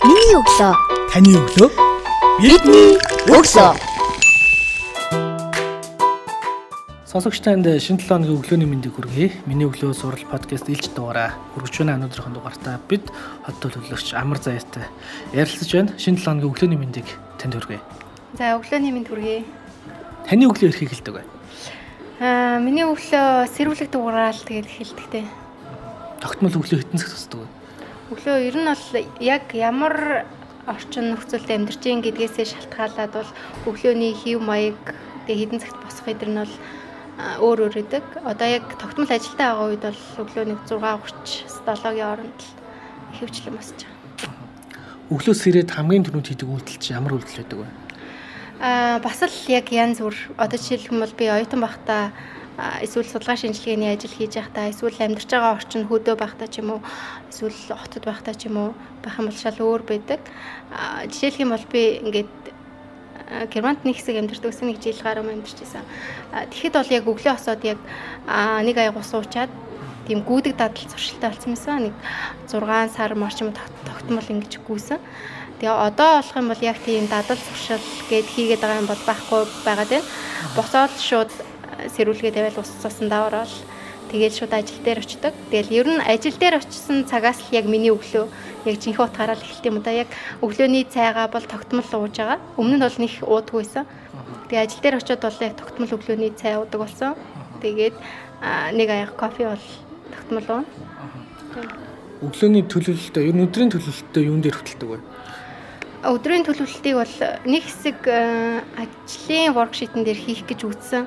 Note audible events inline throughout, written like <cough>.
Миний өглөө. Таны өглөө. Бидний өглөө. Сонсогч танд шинэ 7 өдрийн өглөөний мэндийг хүргэе. Миний өглөө сурал подкаст илж дугаараа хүргэж байна өнөөдрийн дугаартаа бид хот төлөвлөгч Амар Заяатай ярилцж байна. Шинэ 7 өдрийн өглөөний мэндийг танд хүргэе. За өглөөний мэнд хүргэе. Таны өглөө эрхийг хэлдэг бай. Аа миний өглөө сэрүүлэг дугаараал тэгээд эхэлдэгтэй. Тогтмол өглөө хитэн цаг тусдаг бай. Өглөө ер нь бол яг ямар орчин нөхцөлд амьдарч ийн гэдгээсээ шалтгаалаад бол өглөөний хев маяг тэгээд хідэн цагт босох эдэр нь бол өөр өөр идэг. Одоо яг тогтмол ажилдаа байгаа үед бол өглөөний 6:30 7-гийн хооронд хөвчлэн босч байгаа. Өглөөс ирээд хамгийн түрүүнд хийдэг үйлдэл чи ямар үйлдэл байдаг вэ? Аа бас л яг янз бүр одоо жишээлх юм бол би оюутан байхдаа эсвэл судалгаа шинжилгээний ажил хийж байхдаа эсвэл амьдарч байгаа орчин хөдөө байхдаа ч юм уу эсвэл хотод байхдаа ч юм уу байх юм бол шал өөр байдаг. Жишээлх юм бол би ингээд Германд нэг хэсэг амьдардаг гэсэн нэг жил гаруй амьдарч байсан. Тэгэхэд бол яг өглөө осоод яг нэг аяг ус уучаад тийм гүдэг дадал зуршилтай болсон юмсан. Нэг 6 сар марч юм тогтмол ингэж гүйсэн. Тэгээ одоо болох юм бол яг тийм дадал зуршил гээд хийгээд байгаа юм бол байхгүй байгаад байна. Босоод шууд сэрүүлгээ тавиал ус цусан давараал тэгээд шууд ажил дээр очдог. Тэгэл ер нь ажил дээр очисон цагаас л яг миний өглөө яг жинхэнэ утгаараа л эхэлт юм да. Яг өглөөний цайгаа бол тогтмол ууж байгаа. Өмнө нь бол нэг уудаггүйсэн. Тэгээ ажил дээр очиод бол яг тогтмол өглөөний цай уудаг болсон. Тэгээд нэг аяг кофе бол тогтмол уу. Өглөөний төлөвлөлтөө ер нь өдрийн төлөвлөлтөө юун дээр хөтэлдэг вэ? өдрийн төлөвлөлтийг бол нэг хэсэг ажлын воркшитэн дээр хийх гэж үзсэн.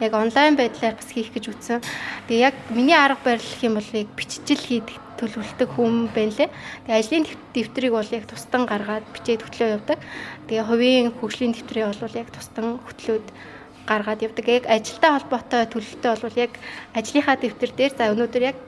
Яг онлайн байдлаар бас хийх гэж үзсэн. Тэгээ яг миний арга барил гэх юм бол яг бичижил хийдэг төлөвлөлтөг хүн байна лээ. Тэгээ ажлын дэвтрийг бол яг тусдан гаргаад бичээд хөтлөө явдаг. Тэгээ хувийн хөгжлийн дэвтрийг бол яг тусдан хөтлөөд гаргаад явдаг. Яг ажилтай холбоотой төлөвлөлтөө бол яг ажлынхаа дэвтэр дээр за өнөөдөр яг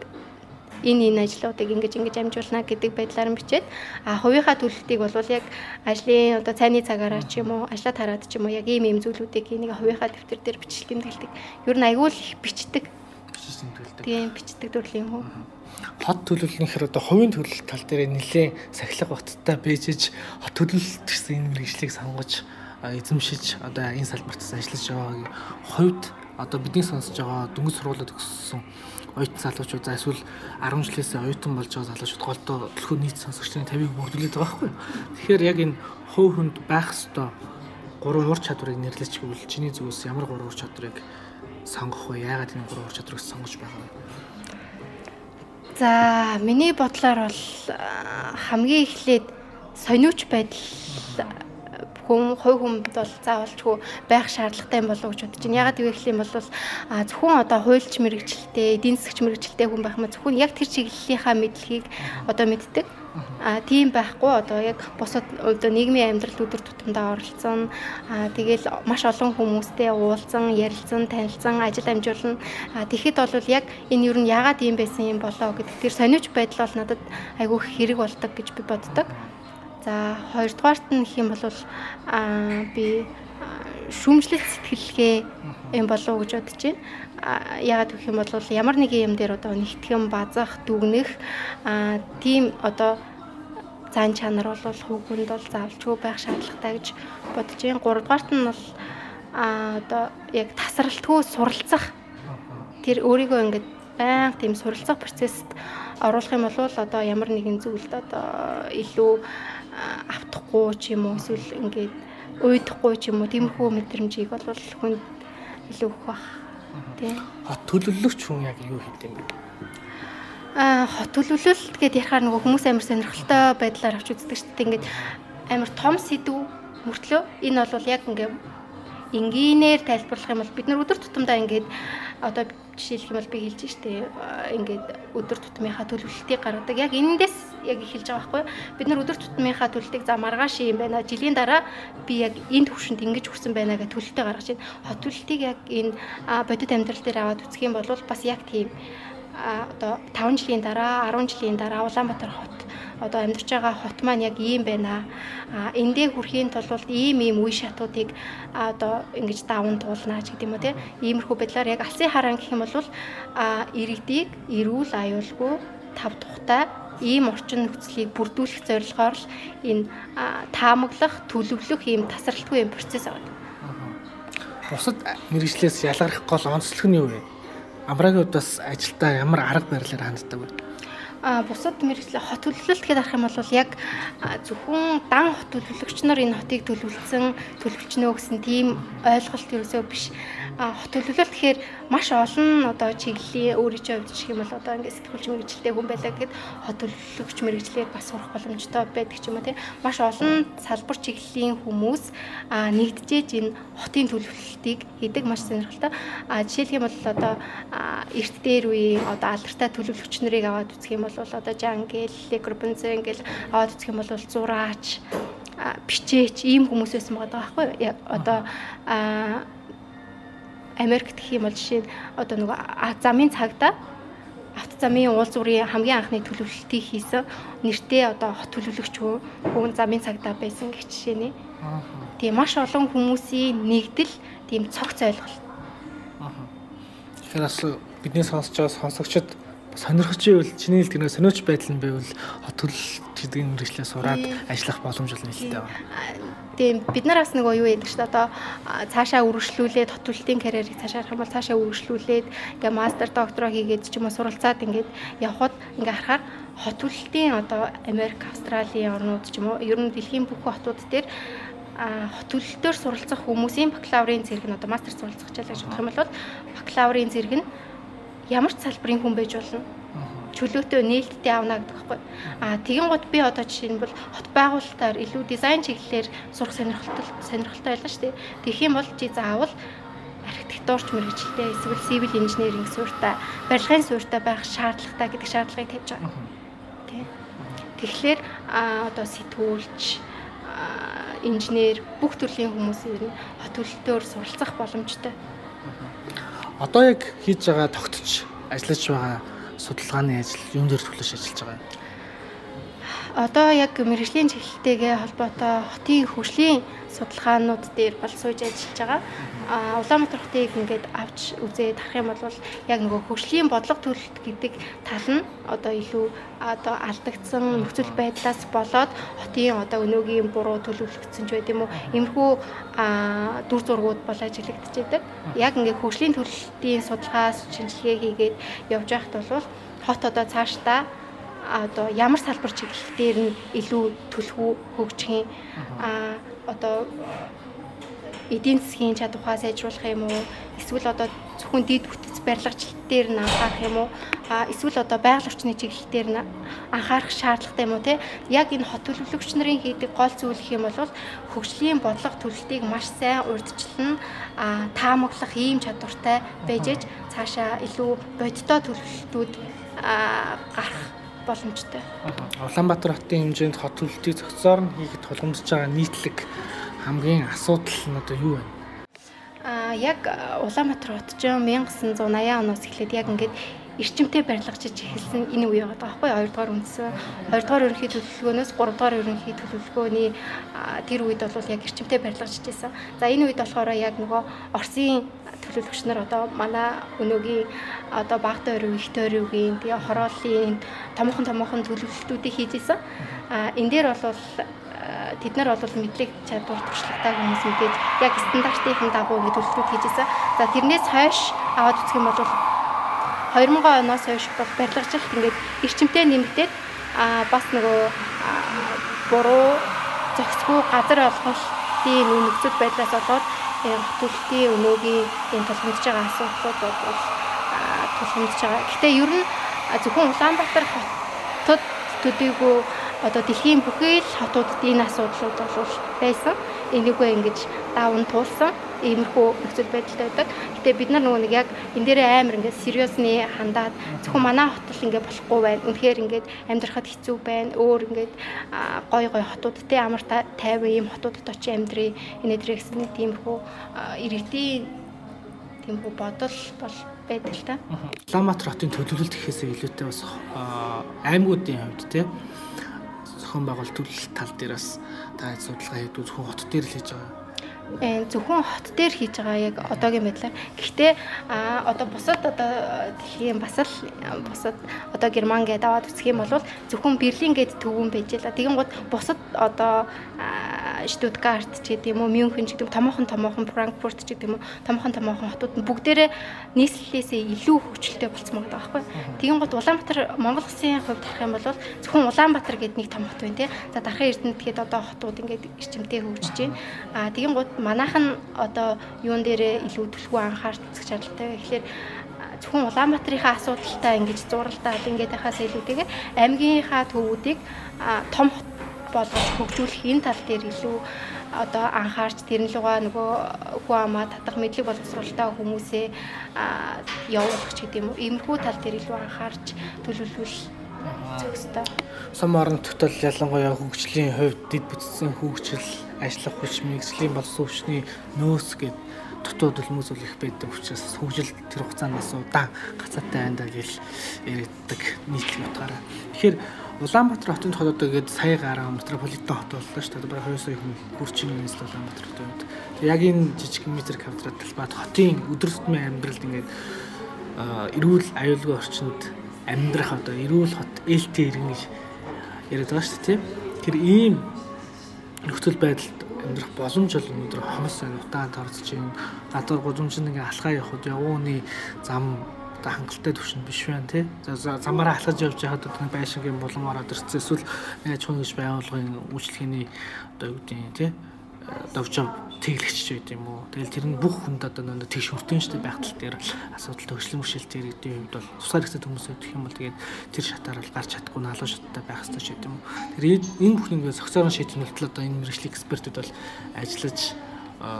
энэ энэ ажлуудыг ингэж ингэж амжуулна гэдэг байдлаар нь бичээд а хувийнхаа төлөлтийг бол яг ажлын одоо цайны цагаараа ч юм уу ажлаа тараад ч юм уу яг ийм ийм зүйлүүдийг энийг хувийнхаа дэвтэр дээр бичлэг тэмдэглэдэг. Ер нь аягүй их бичдэг. Бичсэн төлөвлөлт. Тийм бичдэг төрлийн хүн. Хот төлөвлөлтийнхэр одоо хувийн төлөлт тал дээр нэлээд сахилга баттай бэжж хот төлөвлөлт гэсэн энэ мэрэгжлийг сонгож эзэмшиж одоо энэ салбартаас ажиллаж байгаагийн хувьд одоо бидний сонсож байгаа дөнгөж сургуулиуд өгсөн оюутан залуучууд за эсвэл 10 жилээс оюутан болж байгаа залуучууд голдоо төлхөө нийт сонсогчдын 50-ыг бүрдүүлээд байгаа байхгүй. Тэгэхээр яг энэ хувь хүнд байх ёстой гурван ур чадварыг нэрлэж гэвэл чиний зүгээс ямар гурван ур чадварыг сонгох вэ? Яагаад энэ гурван ур чадварыг сонгож байгаа вэ? За, миний бодлоор бол хамгийн эхлээд сониуч байдал хүн хувь хүнд бол заавалчгүй байх шаардлагатай юм болов уу гэж бодож байна. Ягаад гэвэл юм бол зөвхөн одоо хуульч мэрэгчлээ, эдийн засгч мэрэгчлээ хүн байх маа зөвхөн яг тэр чиглэлийнхаа мэдлэгийг одоо мэддэг. А тийм байхгүй одоо яг босод одоо нийгмийн амьдралд өдөр тутамдаа оролцсон. А тэгэл маш олон хүмүүстэй уулзсан, ярилцсан, танилцсан, ажил амжуулна. А тэгэхэд бол яг энэ юу нь ягаад ийм байсан юм болоо гэдэг тэр сониуч байдал бол надад айгүй хэрэг болдог гэж би боддог. За хоёрдугаарт нь гэх юм бол аа би шүүмжлэх сэтгэлгээ юм болов гэж бодож байна. Яагаад гэх юм бол ямар нэгэн юм дээр одоо нэгтгэн базах, дүгнэх аа тийм одоо цаан чанар бол хүүхэнд бол заавалчгүй байх шаардлагатай гэж бодож байна. Гуравдугаарт нь бол аа одоо яг тасралтгүй суралцах тэр өөрийгөө ингээд баян тийм суралцах процессд оруулах юм бол одоо ямар нэгэн зүйлд одоо илүү автахгүй ч юм уу эсвэл ингээд уйдахгүй ч юм уу тиймэрхүү мэдрэмжийг бол хүнд илүү өгөх бах. Тийм. Хот төлөвлөгч хүн яг юу хийх юм бэ? Аа хот төлөвлөлт гэдээ ярихаар нөгөө хүмүүс амар сонирхолтой байдлаар авч үздэг шүү дээ. Ингээд амар том сэдв мөртлөө энэ бол яг ингээд энгийнээр тайлбарлах юм бол бид нар өдөр тутамдаа ингээд одоо жишээлх юм бол би хэлж штэ ингээд өдөр тутмынхаа төлөвлөлтийг гаргадаг. Яг энэндээс яг эхэлж байгаа байхгүй? Бид нар өдөр тутмынхаа төлөвлөлтийг за маргааш юм байна. Жилийн дараа би яг энэ төвшөнд ингэж хүрсэн байна гэж төлөвлөлтөө гаргаж байна. Хот төлөвлөлтийг яг энэ бодит амьдрал дээр аваад үзэх юм бол бас яг тийм одоо 5 жилийн дараа 10 жилийн дараа Улаанбаатар хот одоо амьдарч байгаа хот маань яг ийм байна. А эндээ хүрэхийн тулд ийм ийм үе шатуудыг одоо ингэж даван туулна ч юм уу тийм. Иймэрхүү байдлаар яг алсын хараан гэх юм бол а иргэдийг эрүүл аюулгүй тав тухтай ийм орчин нөхцөлийг бүрдүүлэх зорилгоор л энэ таамаглах, төлөвлөх ийм тасралтгүй юм процесс аваад. Бусад мэрэгчлээс ялгарх гол онцлог нь юу вэ? Амрагийн удаас ажилдаа ямар арга барилаар ханддаг вэ? а бусад мэрэгчлээ хот төлөвлөлт гэдээ харах юм бол яг зөвхөн дан хот төлөвлөгч нар энэ хотыг төлөвлөсөн төлөвлөчнөө гэсэн тийм ойлголт ерөөсөө биш хот төлөвлөлт гэхээр маш олон одоо чиглэлийн өөрийн хувьд жишээ юм бол одоо ингээд сэтгүүлч мэрэгчлээ хүн байлаа гэхэд хот төлөвлөгч мэрэгчлийг бас сурах боломжтой байдаг ч юм уу тийм маш олон салбар чиглэлийн хүмүүс а нэгдэж энэ хотын төлөвлөлтийг хийдэг маш сонирхолтой а жишээлх юм бол одоо эрт дээр үеийн одоо алдартай төлөвлөгч нарыг аваад үзэх юм бол одоо Жангел, Лекрбензен ингээл аваад үзэх юм бол зураач, бичээч ийм хүмүүс байсан байгаа байхгүй? Одоо Америкт гэх юм бол жишээ нь одоо нөгөө замын цагдаа авто замын уул зүрийн хамгийн анхны төлөвлөлтийг хийсэн нэртэй одоо хот төлөвлөгч хүн замын цагдаа байсан гэх жишээ нэ. Тийм маш олон хүмүүсийн нэгдэл тийм цогц ойлголт. Тэгэхээр бас бидний сонсож байгаа сонсогчид сонирхож ивэл чиний хэлдэг нэг сониуч байдал нь байвал хот төлөлт гэдэг мэрэгчлээ сураад ажиллах боломж бол нэлээд байна. Тийм бид нар бас нөгөө юу яадаг шүү дээ. Одоо цаашаа үргэлжлүүлээд хот төлөлтийн карьерийг цаашаа харах юм бол цаашаа үргэлжлүүлээд ингээ мастер доктороо хийгээд ч юм уу суралцаад ингээд явхад ингээ харахаар хот төлөлтийн одоо Америк, Австралийн орнууд ч юм уу ер нь дэлхийн бүх хотууд дээр хот төлөлтөөр суралцах хүмүүсийн бакалаврын зэрэг нь одоо мастер суралцах гэж бодох юм бол бакалаврын зэрэг нь ямар ч салбарын хүн байж болно. Чөлөөтэй нээлттэй авна гэдэг байхгүй. Аа тэгин гот би одоо жишээ нь бол хот байгуулалтаар илүү дизайн чиглэлээр сурах сонирхолтой сонирхолтой байлаа шүү дээ. Тэгэх юм бол чи заавал архитектурч мэрэгчлээ эсвэл civil engineering суурьтай, барилгын суурьтай байх шаардлагатай гэдэг шаардлагыг тавьж байгаа. Тэ. Тэгэхээр а одоо сэтгүүлч инженер бүх төрлийн хүмүүс ер нь хот төлөлтөөр суралцах боломжтой одоо яг хийж байгаа тогтч ажиллаж байгаа судалгааны ажил юун дээр төлөж ажиллаж байгаа юм? Одоо яг мэрэгжлийн чиглэлтэйгээ холбоотой хотын хөгжлийн судалгаанууд дээр бол сууж ажиллаж байгаа. А Улаанбаатар хотыг ингээд авч үзээд харах юм бол яг нөгөө хөгжлийн бодлого төлөлт гэдэг тал нь одоо илүү одоо алдагдсан нөхцөл байдлаас болоод хотын одоо өнөөгийн буруу төлөвлөгдсөн ч байт юм уу. Иймэрхүү дүр зургууд бол ажиглагдаж байдаг. Яг ингээд хөгжлийн төлөлтийн судалгаа шинжилгээ хийгээд явж байхад бол хот одоо цаашдаа одоо ямар салбар чиглэлээр нь илүү төлхөө хөгжих юм? А одоо эдийн засгийн чадвараа сайжруулах юм уу? Эсвэл одоо зөвхөн дид бүтц барилгачлалт дээр нь анхаарах юм уу? Эсвэл одоо байгаль орчны чиглэл дээр нь анхаарах шаардлагатай юм уу те? Яг энэ хот төлөвлөгч нарын хийдэг гол зүйл гэх юм бол хөгжлийн бодлого төлөлтийг маш сайн урьдчилан а таамаглах ийм чадвартай байж ээж цаашаа илүү бодиттой төлөвлөлтүүд гарах боломжтой. Улаанбаатар хотын хэмжээнд хот төлөлтийг зохицоор нь хийхэд тулгамдж байгаа нийтлэг хамгийн асуудал нь одоо юу вэ? Аа яг Улаанбаатар хот ч 1980 оноос эхлээд яг ингээд эрчимтэй барилгачиж эхэлсэн энэ үе байгаа байхгүй хоёрдугаар үндсэн хоёрдугаар ерөнхий төлөвлөгөөнөөс гуравдугаар ерөнхий төлөвлөгөөний тэр үед бол яг эрчимтэй барилгачиж байсан. За энэ үед болохоор яг нөгөө Оросын төлөвлөгч нар одоо манай өнөөгийн одоо багтаа өрөв их төрөвгийн тэгээ хорооллын томхон томхон төлөвлөлтүүдийг хийж исэн. А энэ дээр бол тэд нар бол мэдлэг чадвар туршлагатай хүмүүс мэдээж яг стандартын дагуу ингэ төлөвлөлт хийж исэн. За тэрнээс хойш аваад үзэх юм бол 2000 оноос хойш бол барилгачлалт ингээд эрчимтэй нэмэгдээд а бас нөгөө буруу зохицгүй газар олголтын нөхцөл байдлаас болоод төлөлтийн өнөөгийн энэ тулгамдж байгаа асуудлууд бол тулгамдж байгаа. Гэхдээ ер нь зөвхөн Улаанбаатар хотод төдийгүй одоо дэлхийн бүхий л хотуудад энэ асуудлууд бол байсан. Энийгөө ингэж даван туулсан иймэрхүү нөхцөл байдалтай байдаг. Гэтэ бид нар нөгөө нэг яг энэ дээрээ амар ингээд сериусны хандаад зөвхөн манай хотол ингээд болохгүй байна. Үнэхээр ингээд амьдрахад хэцүү байна. Өөр ингээд гой гой хотууд те амар тайван ийм хотуудад очиж амьдрий. Энэ дээрээ гэсэн тиймэрхүү иргэдийн тиймэрхүү бодол бол байдаг л та. Улаанбаатар хотын төлөвлөлт гэхээсээ илүүтэй бас аймагуудын хувьд те зохион байгуулалт төлөвлөлт тал дээр бас та судалгаа хийдэг зөвхөн хот дээр л хийж байгаа зөвхөн хот дээр хийж байгаа яг одоогийн байдлаар. Гэхдээ а одоо бусад одоо дэлхийн бас л бусад одоо Герман гэдэг аваад үзэх юм бол зөвхөн Берлин гэдэг төвөн байж л. Тэгин гот бусад одоо Штутгарт ч гэдэг юм уу, Мюнхен ч гэдэг томоохон томоохон Франкфурт ч гэдэг юм уу, томоохон томоохон хотууд нь бүгдээрээ нийслэлээсээ илүү хөгжилтэй болцсон байгаа байхгүй. Тэгин гот Улаанбаатар Монгол Улсын хувьд харах юм бол зөвхөн Улаанбаатар гэдэг нэг том хот байна тий. За дархан Эрдэнэт гээд одоо хотууд ингээд эрчимтэй хөгжиж байна. А тэгин гот манайхан одоо юун дээрээ илүү төлхөө анхаарч үзэх шаардлагатай. Тэгэхээр зөвхөн Улаанбаатарынхаа асуудалтай ингэж зуралдаад ингээд байхаас илүүтэйгээр аймгийнхаа төвүүдийг том хот болгож хөгжүүлэх энэ тал дээр илүү одоо анхаарч тэрэн лугаа нөгөө хүн амаа татах мэдлэг боловсруулалтаа хүмүүсээ явуулах ч гэдэм үү. Иймэрхүү тал дээр илүү анхаарч төлөвлөвөл зөвхөстэй. Сум орнотогт бол ялангуяа хөгжлийн хувьд дэд бүтцийн хөгжил, ажиллах хүч, болсон хүчний нөөц гэдэг үл их байдаг учраас хөгжил тэр хугацаанд бас удаан гацаатай байна гэж ярьдаг нийтлэг утгаараа. Тэгэхээр Улаанбаатар хотын хот одоо гээд сая гараа метрополитен хот боллоо шүү дээ. Бараг 2 сая хүн хүрчин нийслэл Улаанбаатар хотод. Тэг яг энэ жижиг метр квадрат талбайд хотын өдөр тутмын амьдралд ингээд эрүүл аюулгүй орчинд амьдрах одоо эрүүл хот ээлтэй иргэн гэж яриад байгаа шүү дээ. Тэр ийм нөхцөл байдалд амьдрах боломж бол өнөөдөр хомс сайн утаан тарцж байна. Гадуур гудамжинд ингээ алхаа явахад явууны зам одоо хангалттай төвшин биш байна тий. За замаараа алхаж явж байхад одоо байшингийн булан ороод ирсэн эсвэл аж ахуйн гэж байгууллагын үйлчлэгээний одоо юу гэдэг тий довжоо тэглэгч байд юм уу. Тэгэл тэр нь бүх хүнд одоо нөө тэгш хүртэн штэ байх тал дээр асуудал төгслөн бэрхшээлтэй иргэдийн хувьд бол тусгаар хэсэг хүмүүс өгөх юм бол тэгээд тэр шатаар бол гарч чадахгүй налуу шаттай байх хэрэгтэй ч гэдэг юм уу. Тэр энэ бүхнийг зохицорон шийдвэрлэлт одоо энэ мэрэгжлийн экспертүүд бол ажиллаж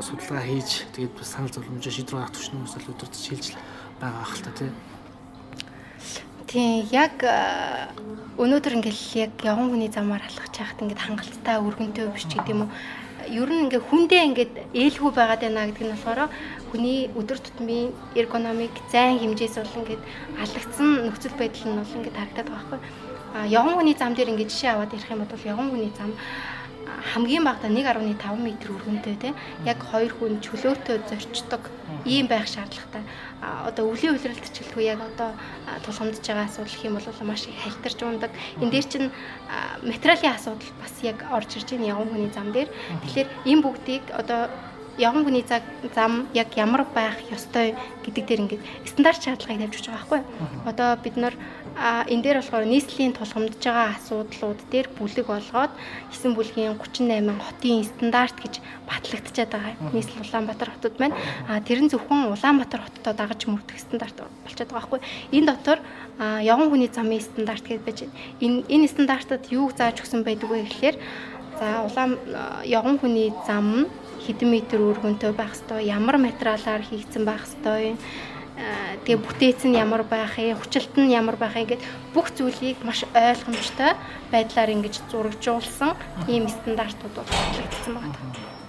судалгаа хийж тэгээд бас санал зөвлөмж шийдвэр гаргах төвчнөө хүмүүс л өдөртөж шилжил байгаа ах л та тий. Тийм яг өнөөдөр ингээл яг явган хүний замаар алхаж байхад ингээд хангалттай өргөнтэй биш ч гэдэм үү ер нь ингээ хүндээ ингээд ээлгүй байгаад байна гэдэг нь болохоор хүний өдөр тутмын эргономик зайн хэмжээс бол ингээд алгацсан нөхцөл байдал нь бол ингээд харагдаад байгаа байхгүй. А явган хүний зам дээр ингээд жишээ аваад ярих юм бол явган хүний зам хамгийн багадаа 1.5 м өргөнтэй тийм яг хоёр хүн чөлөөтэй зорчдог ийм байх шаардлагатай. Одоо өвлийн үйлрэлт чөлхөө яг одоо тулгамдж байгаа асуудал хэм бол маш их хальтарч ундаг. Энд дээр чинь материалын асуудал бас яг орж ирж байна явган хүний зам дээр. Тэгэхээр энэ бүгдийг одоо явган хүний зам яг ямар байх ёстой гэдэг дээр ингээд стандарт шаардлагыг тавьж байгаа байхгүй. Одоо бид нар энэ дээр болохоор нийслэлийн тулгамдж байгаа асуудлууд дээр бүлэг болгоод 9 бүлгийн 38 хотын стандарт гэж батлагдчихад байгаа. Нийслэл Улаанбаатар хотод байна. А тэр нь зөвхөн Улаанбаатар хоттой дагаж мөрдөх стандарт болчиход байгаа байхгүй. Энэ дотор явган хүний замын стандарт гэж байж. Энэ энэ стандартад юу зааж өгсөн байдаг вэ гэхээр за улаан явган хүний зам нь хэдэн метр өргөнтэй байх ёстой, ямар материалаар хийгдсэн байх ёстой, тэгээ бүтээц нь ямар байх юм, хүчилт нь ямар байх юм гэд бүх зүйлийг маш ойлгомжтой байдлаар ингэж зурагжуулсан ийм стандартууд батлагдсан байна.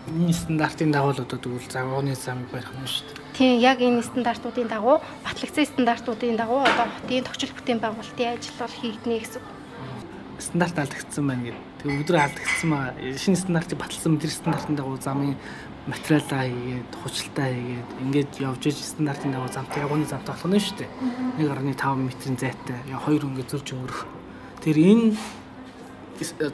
Энэ стандартын дагуу л одоо тэгвэл загварны замыг барих нь шүү дээ. Тийм яг энэ стандартуудын дагуу батлагдсан стандартуудын дагуу одоо хотын тогтчил бүтээн байгуулалтын ажил бол хийгднэ гэсэн. Стандарт алдагдсан байна гэдэг Тэгээ өдрөө алдагдсан маа шинэ стандартыг баталсан тэр стандартын дагуу замын материалаа хийгээд хучлалтаа хийгээд ингээд явж иж стандартын дагуу замтай ягууны замтай болох нь шүү дээ. 1.5 м-ийн зайтай яа хоёр ингээд зурж өнгөрөх. Тэр энэ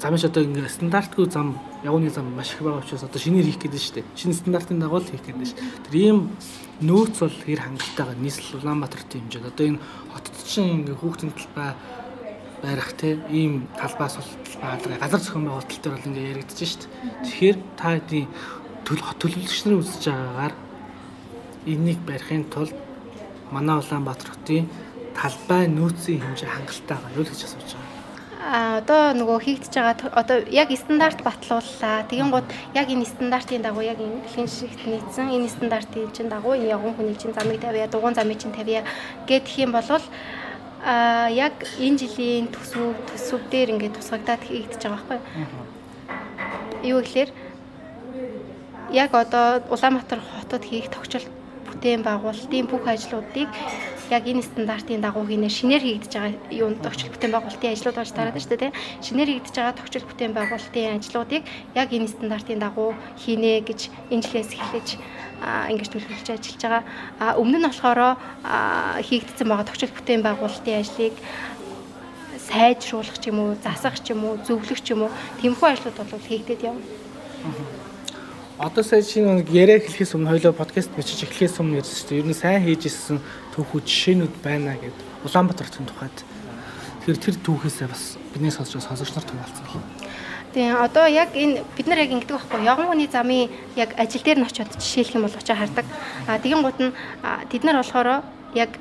замш одоо ингээд стандартгүй зам ягууны зам маш их байгаа учраас одоо шинээр хийх гэдэг шүү дээ. Шинэ стандартын дагуу л хийх гэдэг шүү. Тэр ийм нөөц бол хэр хангалтайгаа нийслэл Улаанбаатарт хэмжээд одоо энэ хотод чинь ингээд хүүхдийн талбай барих те ийм талбаас бол талбай газар зохион байгуулалт төр бол ингээ яригдчих шүү дээ. Тэгэхээр та хэдийн төлөвлөгч нарын үзэж байгаагаар энийг барихын тулд манай Улаанбаатар хотын талбай нөөцийн хэмжээ хангалтайгаа юу л гэж асууж байгаа. А одоо нөгөө хийгдэж байгаа одоо яг стандарт батлууллаа. Тэгин гут яг энэ стандартын дагуу яг энэ дэлхийн шигт нийцсэн энэ стандартын чинь дагуу ягуун хүний чинь замыг тавья, дугуун замыг чинь тавья гэдэх юм бол а яг энэ жилийн төсөв төсөв дээр ингээд тусгагдаад хийгдэж байгаа байхгүй юу гэхээр яг одоо Улаанбаатар хотод хийх тогтчол бүтээн байгуулалтын бүх ажлуудыг яг энэ стандартын дагуу хийнэ шинээр хийгдэж байгаа юунд төгсөл бүтээн байгуулалтын ажлууд болж тараад шүү дээ. Шинээр хийгдэж байгаа төгсөл бүтээн байгуулалтын ажлуудыг яг энэ стандартын дагуу хийнэ гэж энэ жилээс эхлэж ингэж төлөвлөж ажиллаж байгаа. Өмнө нь болохоор хийгдсэн байгаа төгсөл бүтээн байгуулалтын ажлыг сайжруулах ч юм уу, засах ч юм уу, зөвлөх ч юм уу, тэмхүү ажлууд бол хийгдээд явна. Одоо сая шинэ яриа хэлэхээс өмнө хоёлоо подкаст бичиж эхлэхээс өмнө ярьсан шүү дээ. Ер нь сайн хийж ирсэн түүхүүд жишээнүүд байна гэд Улаанбаатар хотын тухайд. Тэгэхээр тэр түүхээсээ бас бидний сонсож сонсогч нар тунгаалцсан юм. Тийм одоо яг энэ бид нар яг ингэдэг байхгүй явган хүний замын яг ажил дээр нь очиод жишээлх юм бол очоо хардаг. А тэгин гут нь тэд нар болохоор яг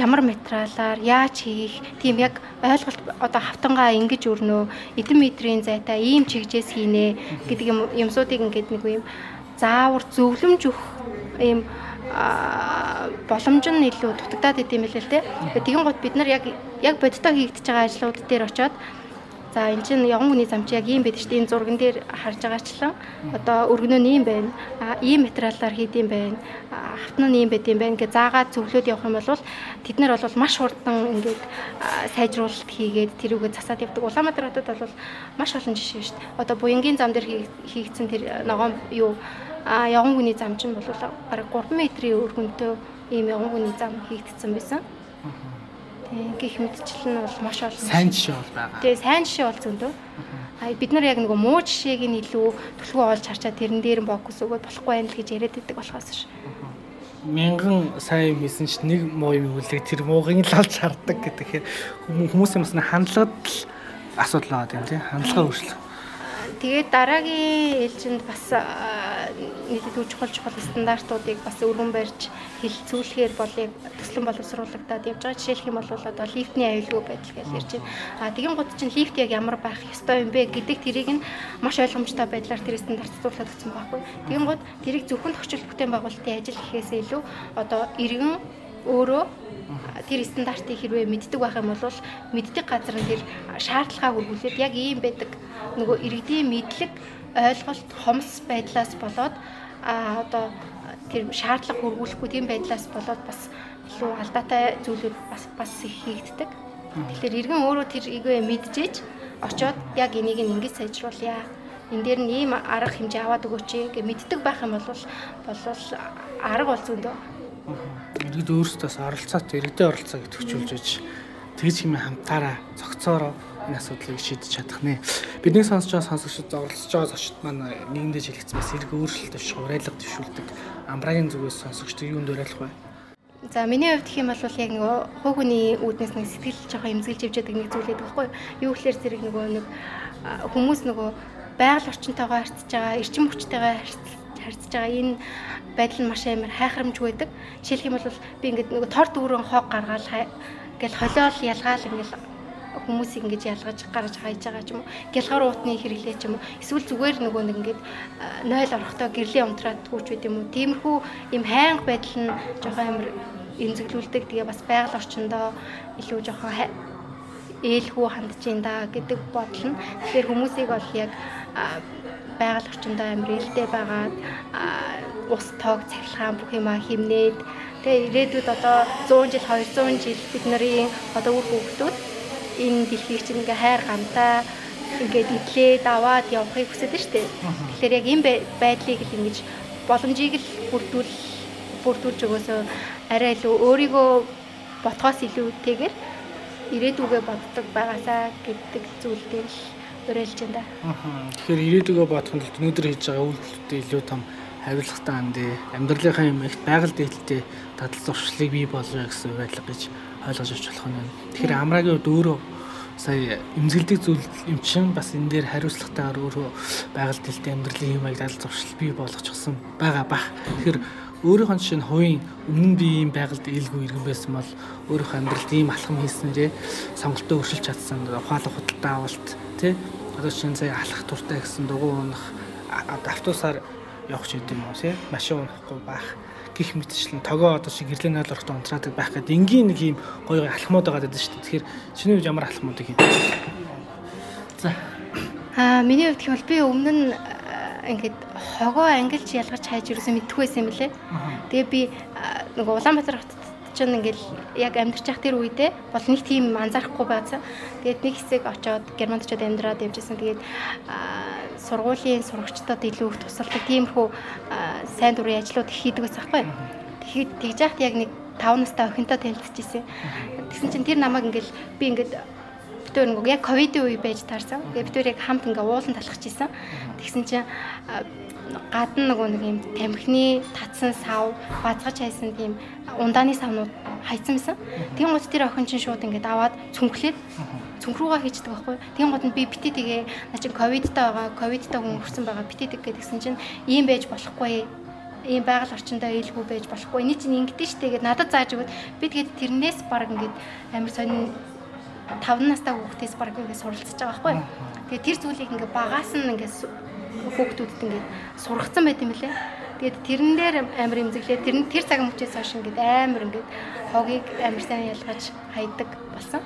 ямар материалаар яаж хийх тийм яг ойлголт одоо хавтангаа ингэж өрнөө эдэн метрийн зайтай ийм чигжээс хийнэ гэдэг юм юмсуудыг ингээд нэг юм заавар зөвлөмж өгөх ийм боломж нь илүү дутагдаад идэм билээ л те. Тэгин гот бид нар яг яг бодитоо хийгдэж байгаа ажлууд дээр очиод За эн чинь явган хүний зам чи яг ийм байдаг шүү дээ. Энэ зурган дээр харж байгаачлан одоо өргөнөө ийм байна. А ийм материалаар хийдэм байна. Хавтна нь ийм байдсан байна гэж заагаад зөвлөд явах юм бол тэд нар бол маш хурдан ингээд сайжруулалт хийгээд тэрүүгээ засаад явдаг. Улаанбаатар хотод бол маш олон жишээ шүү дээ. Одоо буянгийн зам дээр хийгдсэн тэр ногоон юу а явган хүний зам чинь бол бараг 3 метрийн өргөнтэй ийм явган хүний зам хийгдсэн байсан. Тийм гих мэдчил нь бол маш олон. Сайн жишээ бол байгаа. Тэгээ сайн жишээ бол зөндөө. Аа бид нар яг нөгөө муу жишээг нь илүү төлхөө олж харчаад тэрэн дээр нь фокус өгөөд болохгүй байнал гэж яриад байдаг болохоос ш. Мянган сайн юм хийсэн ч нэг муу юм үлээ тэр муугийн л олж хардаг гэдэг. Хүмүүсийн бас хандлагад л асуудал байгаа юм тийм хандлага өөрчлөх Тэгээд дараагийн ээлжинд бас нийтэд үе чухал чухал стандартуудыг бас өргөн барьж хилцүүлэхээр болыг төслөн боловсруулагдаад явж байгаа. Жишээлх юм бол одоо лифтний аюулгүй байдал гэж ярьж байна. А тэгин гут чинь лифт яг ямар байх ёстой юм бэ гэдэг тэрийг нь маш ойлгомжтой байдлаар тэр стандартцуулаад өгсөн байхгүй. Тэгин гут тэрийг зөвхөн тохиолдол бүтээн байгуулалтын ажил гэхээс илүү одоо иргэн өөрөө тэр стандартыг хэрвээ мэддэг байх юм бол мэддэг газар нь тэр шаардлагаа хөрвүүлээд яг ийм байдаг нөгөө иргэдийн мэдлэг ойлголт хомс байдлаас болоод а одоо тэр шаардлага хөрвүүлэхгүй тийм байдлаас болоод бас илүү алдаатай зүйлүүд бас бас их хийгддэг. Тэгэхээр иргэн өөрөө тэр игээ мэдчихэж очоод яг энийг ингэж сайжруулъя. Энд дээр нь ийм арга хэмжээ аваад өгөөч гэж мэддэг байх юм бол болвол арга бол зөндөө иргэд өөрсдөөс оролцоот иргэдийн оролцоо гэж төвчүүлж байж тэгж хэмээн хамтаараа цогцоороо энэ асуудлыг шийдэж чадах нэ. Бидний сонсож байгаа сонсогчид оролцож байгаа зочд маань нийгэмдээ жилэгцсэн бас эрг өөрчлөлт биш урайлга төвшүүлдэг амрагийн зүгээс сонсогчдод юунд уриалах вэ? За миний хувьд гэх юм бол яг нөгөө хуу хүний үүднээс нэг сэтгэл жоохон эмзэглэж явж байгаа нэг зүйл байдаг байхгүй юу? Юу гэхээр зэрэг нөгөө нэг хүмүүс нөгөө байгаль орчинтойгоо харьцаж байгаа, эрчим хүчтэйгээ харьцаж байгаа. Энэ байдал нь маш амар хайхрамжгүй байдаг. Жишээлх юм бол би ингээд нөгөө тор дүүрэн хог гаргаал ингээл холиол ялгаал ингээл хүмүүсийг ингэж ялгаж гаргаж хайж байгаа ч юм уу. Гялгар уутны хэрэглээ ч юм уу. Эсвэл зүгээр нөгөө нэг ингэж нойл орохдоо гэрлийн унтраад түүч байд юм уу. Тиймэрхүү юм хайнг байдал нь жоохон амар эмзэглүүлдэг. Тэгээ бас байгаль орчиндөө илүү жоохон ээлхүү хандж ин да гэдэг бодол нь. Тэгэхээр хүмүүсийг бол яг байгаль орчиндөө амар ээлтэй байгаад ус тоог цахилгаан бүх юма химнээд тэгээ ирээдүйд одоо 100 жил 200 жил бид нарын одоо үр хүүхдүүд энэ дэлхийг чинь ингээ хайр гамтай ингээд идлээд аваад явахыг хүсэж дээ. Тэгэхээр яг энэ байдлыг л ингэж боломжийг л бүрдүүл бүрдүүлж өгөөсөө арай илүү өөрийгөө ботхоос илүүтэйгээр ирээдүгөө боддог байгаасаа гэдэг зүйлтэй л уриалж байна да. Тэгэхээр ирээдүгөө бодох нь өнөөдөр хийж байгаа үйлдэлтэй илүү том хариуцлагатай хандээ амьдралынхаа юм их байгаль дэвтэлтэй дадал зуршлыг бий болгоё гэсэн уриалга гэж ойлгож авч болох нь. Тэгэхээр амрагийн үед өөрөө сая эмзэглдэг зүйл юм чинь бас энэ дээр хариуцлагатайгаар өөрөө байгаль дэлтэй амьдралын юм аяг дадал зуршил бий болгочихсон байгаа бах. Тэгэхээр өөрийнхөө жишээ нь хувийн өмнө би ийм байгальд ээлгүй иргэн байсан бол өөрийнхөө амьдралд ийм алхам хийснээрээ сонголтоо өршилж чадсан ухаалаг худалдаа авалт тий одоо чинь сая алхах туртай гэсэн дугуй унах автобусаар явах ч гэдэм үү тий машин унахгүй байх гих мэтчлэн тогоо одоо шиг гэрлийн найл орохдоо унтраадаг байх гэдэг энгийн нэг юм гоё гоё алхмууд байгаа гэдэг шүү дээ. Тэгэхээр чиний хувьд ямар алхмуудыг хийдэг? За. Аа миний хувьд гэвэл би өмнө нь ингээд хогоо ангилж ялгаж хайж юусэн мэдхгүй байсан юм лээ. Тэгээ би нөгөө Улаанбаатар хотод чинь ингээл яг амьдарч явах тэр үедээ бол нэг тийм анзаарахгүй байсан. Тэгээд нэг хэсэг очоод германд очоод амьдраад явжсэн. Тэгээд сургуулийн сурагчдад илүү их тусалдаг тиймэрхүү сайн дурын ажлууд их хийдэг байсан байхгүй. Тэгэхэд тэгж яхад яг нэг 5 настай охинтой танилцчихсэн. Тэгсэн чинь тэр намайг ингээл би ингээд битүүр нэг яг ковидын үе байж таарсан. Тэгээ битүүр яг хамт ингээ уулан талхаж исэн. Тэгсэн чинь гадна нөгөө нэг юм тамхины татсан сав базгаж хайсан тийм ундааны савнууд хайцсан байсан. Тийм гот тэр охин чинь шууд ингээд аваад цүнхлээд цүнхруугаа хийждэг байхгүй. Тийм гот нь би бити тэгээ наа чин ковидтай байгаа, ковидтай хүн өрсөн байгаа бити гэдгсэн чинь ийм байж болохгүй ийм байгаль орчиндөө ээлгүй байж болохгүй. Эний чинь ингэдэж штэ гэд надад зааж өгöd би тэгээд тэрнээс баг ингээд амар сонин 5 настай хүүхдээс баг ингээд суралцж байгаа байхгүй. Тэгээд тэр зүйлийг ингээд багаас нь ингээд хүүхдүүдэд ингээд сургацсан байт юм лээ. Тэгээд тэрэн дээр амар имзэглээ. Тэр тэр цаг мөчөөс хойш ингээд амар ингээд хогийг амар сайн ялгаж хайдаг болсон.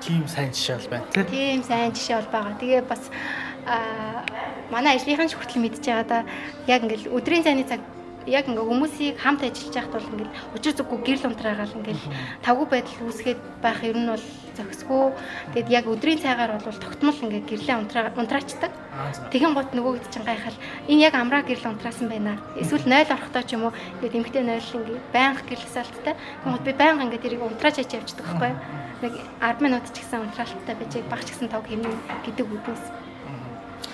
Тийм сайн жишээ бол байна тийм. Тийм сайн жишээ бол байгаа. Тэгээ бас аа манай ажлынхан ч хүртэл байгаа да яг ингээд өдрийн цайны цаг яг ингээ хүмүүсийг хамт ажиллаж байхад бол ингээл учир зүггүй гэрэл унтраагаал ингээл тавгүй байдал үүсгээд байх ер нь бол зохисгүй. Тэгэд яг өдрийн цайгаар бол тогтмол ингээ гэрлээ унтраа унтраачдаг. Тэгэн гот нөгөөд чинь гайхал энэ яг амраа гэрэл унтраасан байна. Эсвэл 0 орохдоо ч юм уу ингээ эмхтэй 0 ингээ байнга гэрлэсэлттэй. Тэгмэд би байнга ингээ тэрийг унтраач яж явчихдаг байхгүй. Нэг 10 минут ч гэсэн унтраалттай байж баг ч гэсэн тог хэмнэ гэдэг үгнээс.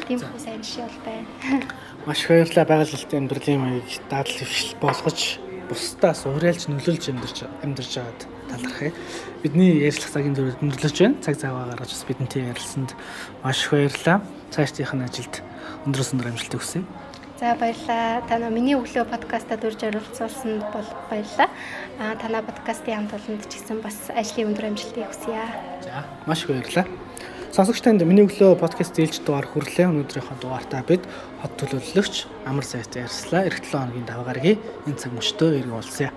Тийм их сайн жишээ бол байна. <laughs> Маш их баярлалаа байгальлалтын амьдралын маяг дадлал хвшил болгож бусдаас уриалж нөлөөлж амьдарч амьдарч байгаад талархъя. Бидний ярилцлах цагийн дөрөв өндөрлөж байна. Цаг цаваа гаргаж бас бидэнтэй ярилцсанд маш их баярлалаа. Цаашдынхын ажилд өндөр амжилт хүсье. За баярлалаа. Танаа миний өглөө подкастад урьж оролцуулсанд бол баярлалаа. Аа танаа подкастын хамт олонд ч гэсэн бас ажлын өндөр амжилтыг хүсье. За маш их баярлалаа. Сонсогч танд миний өглөө подкаст ээлж дугаар хүрлээ. Өнөөдрийнхөө дугаартаа бид хот төлөөлөгч Амар сайтай ярьслаа. Эх 7 хоногийн даваа гарагийн энэ цаг мөчтөө иргэн уулзъя.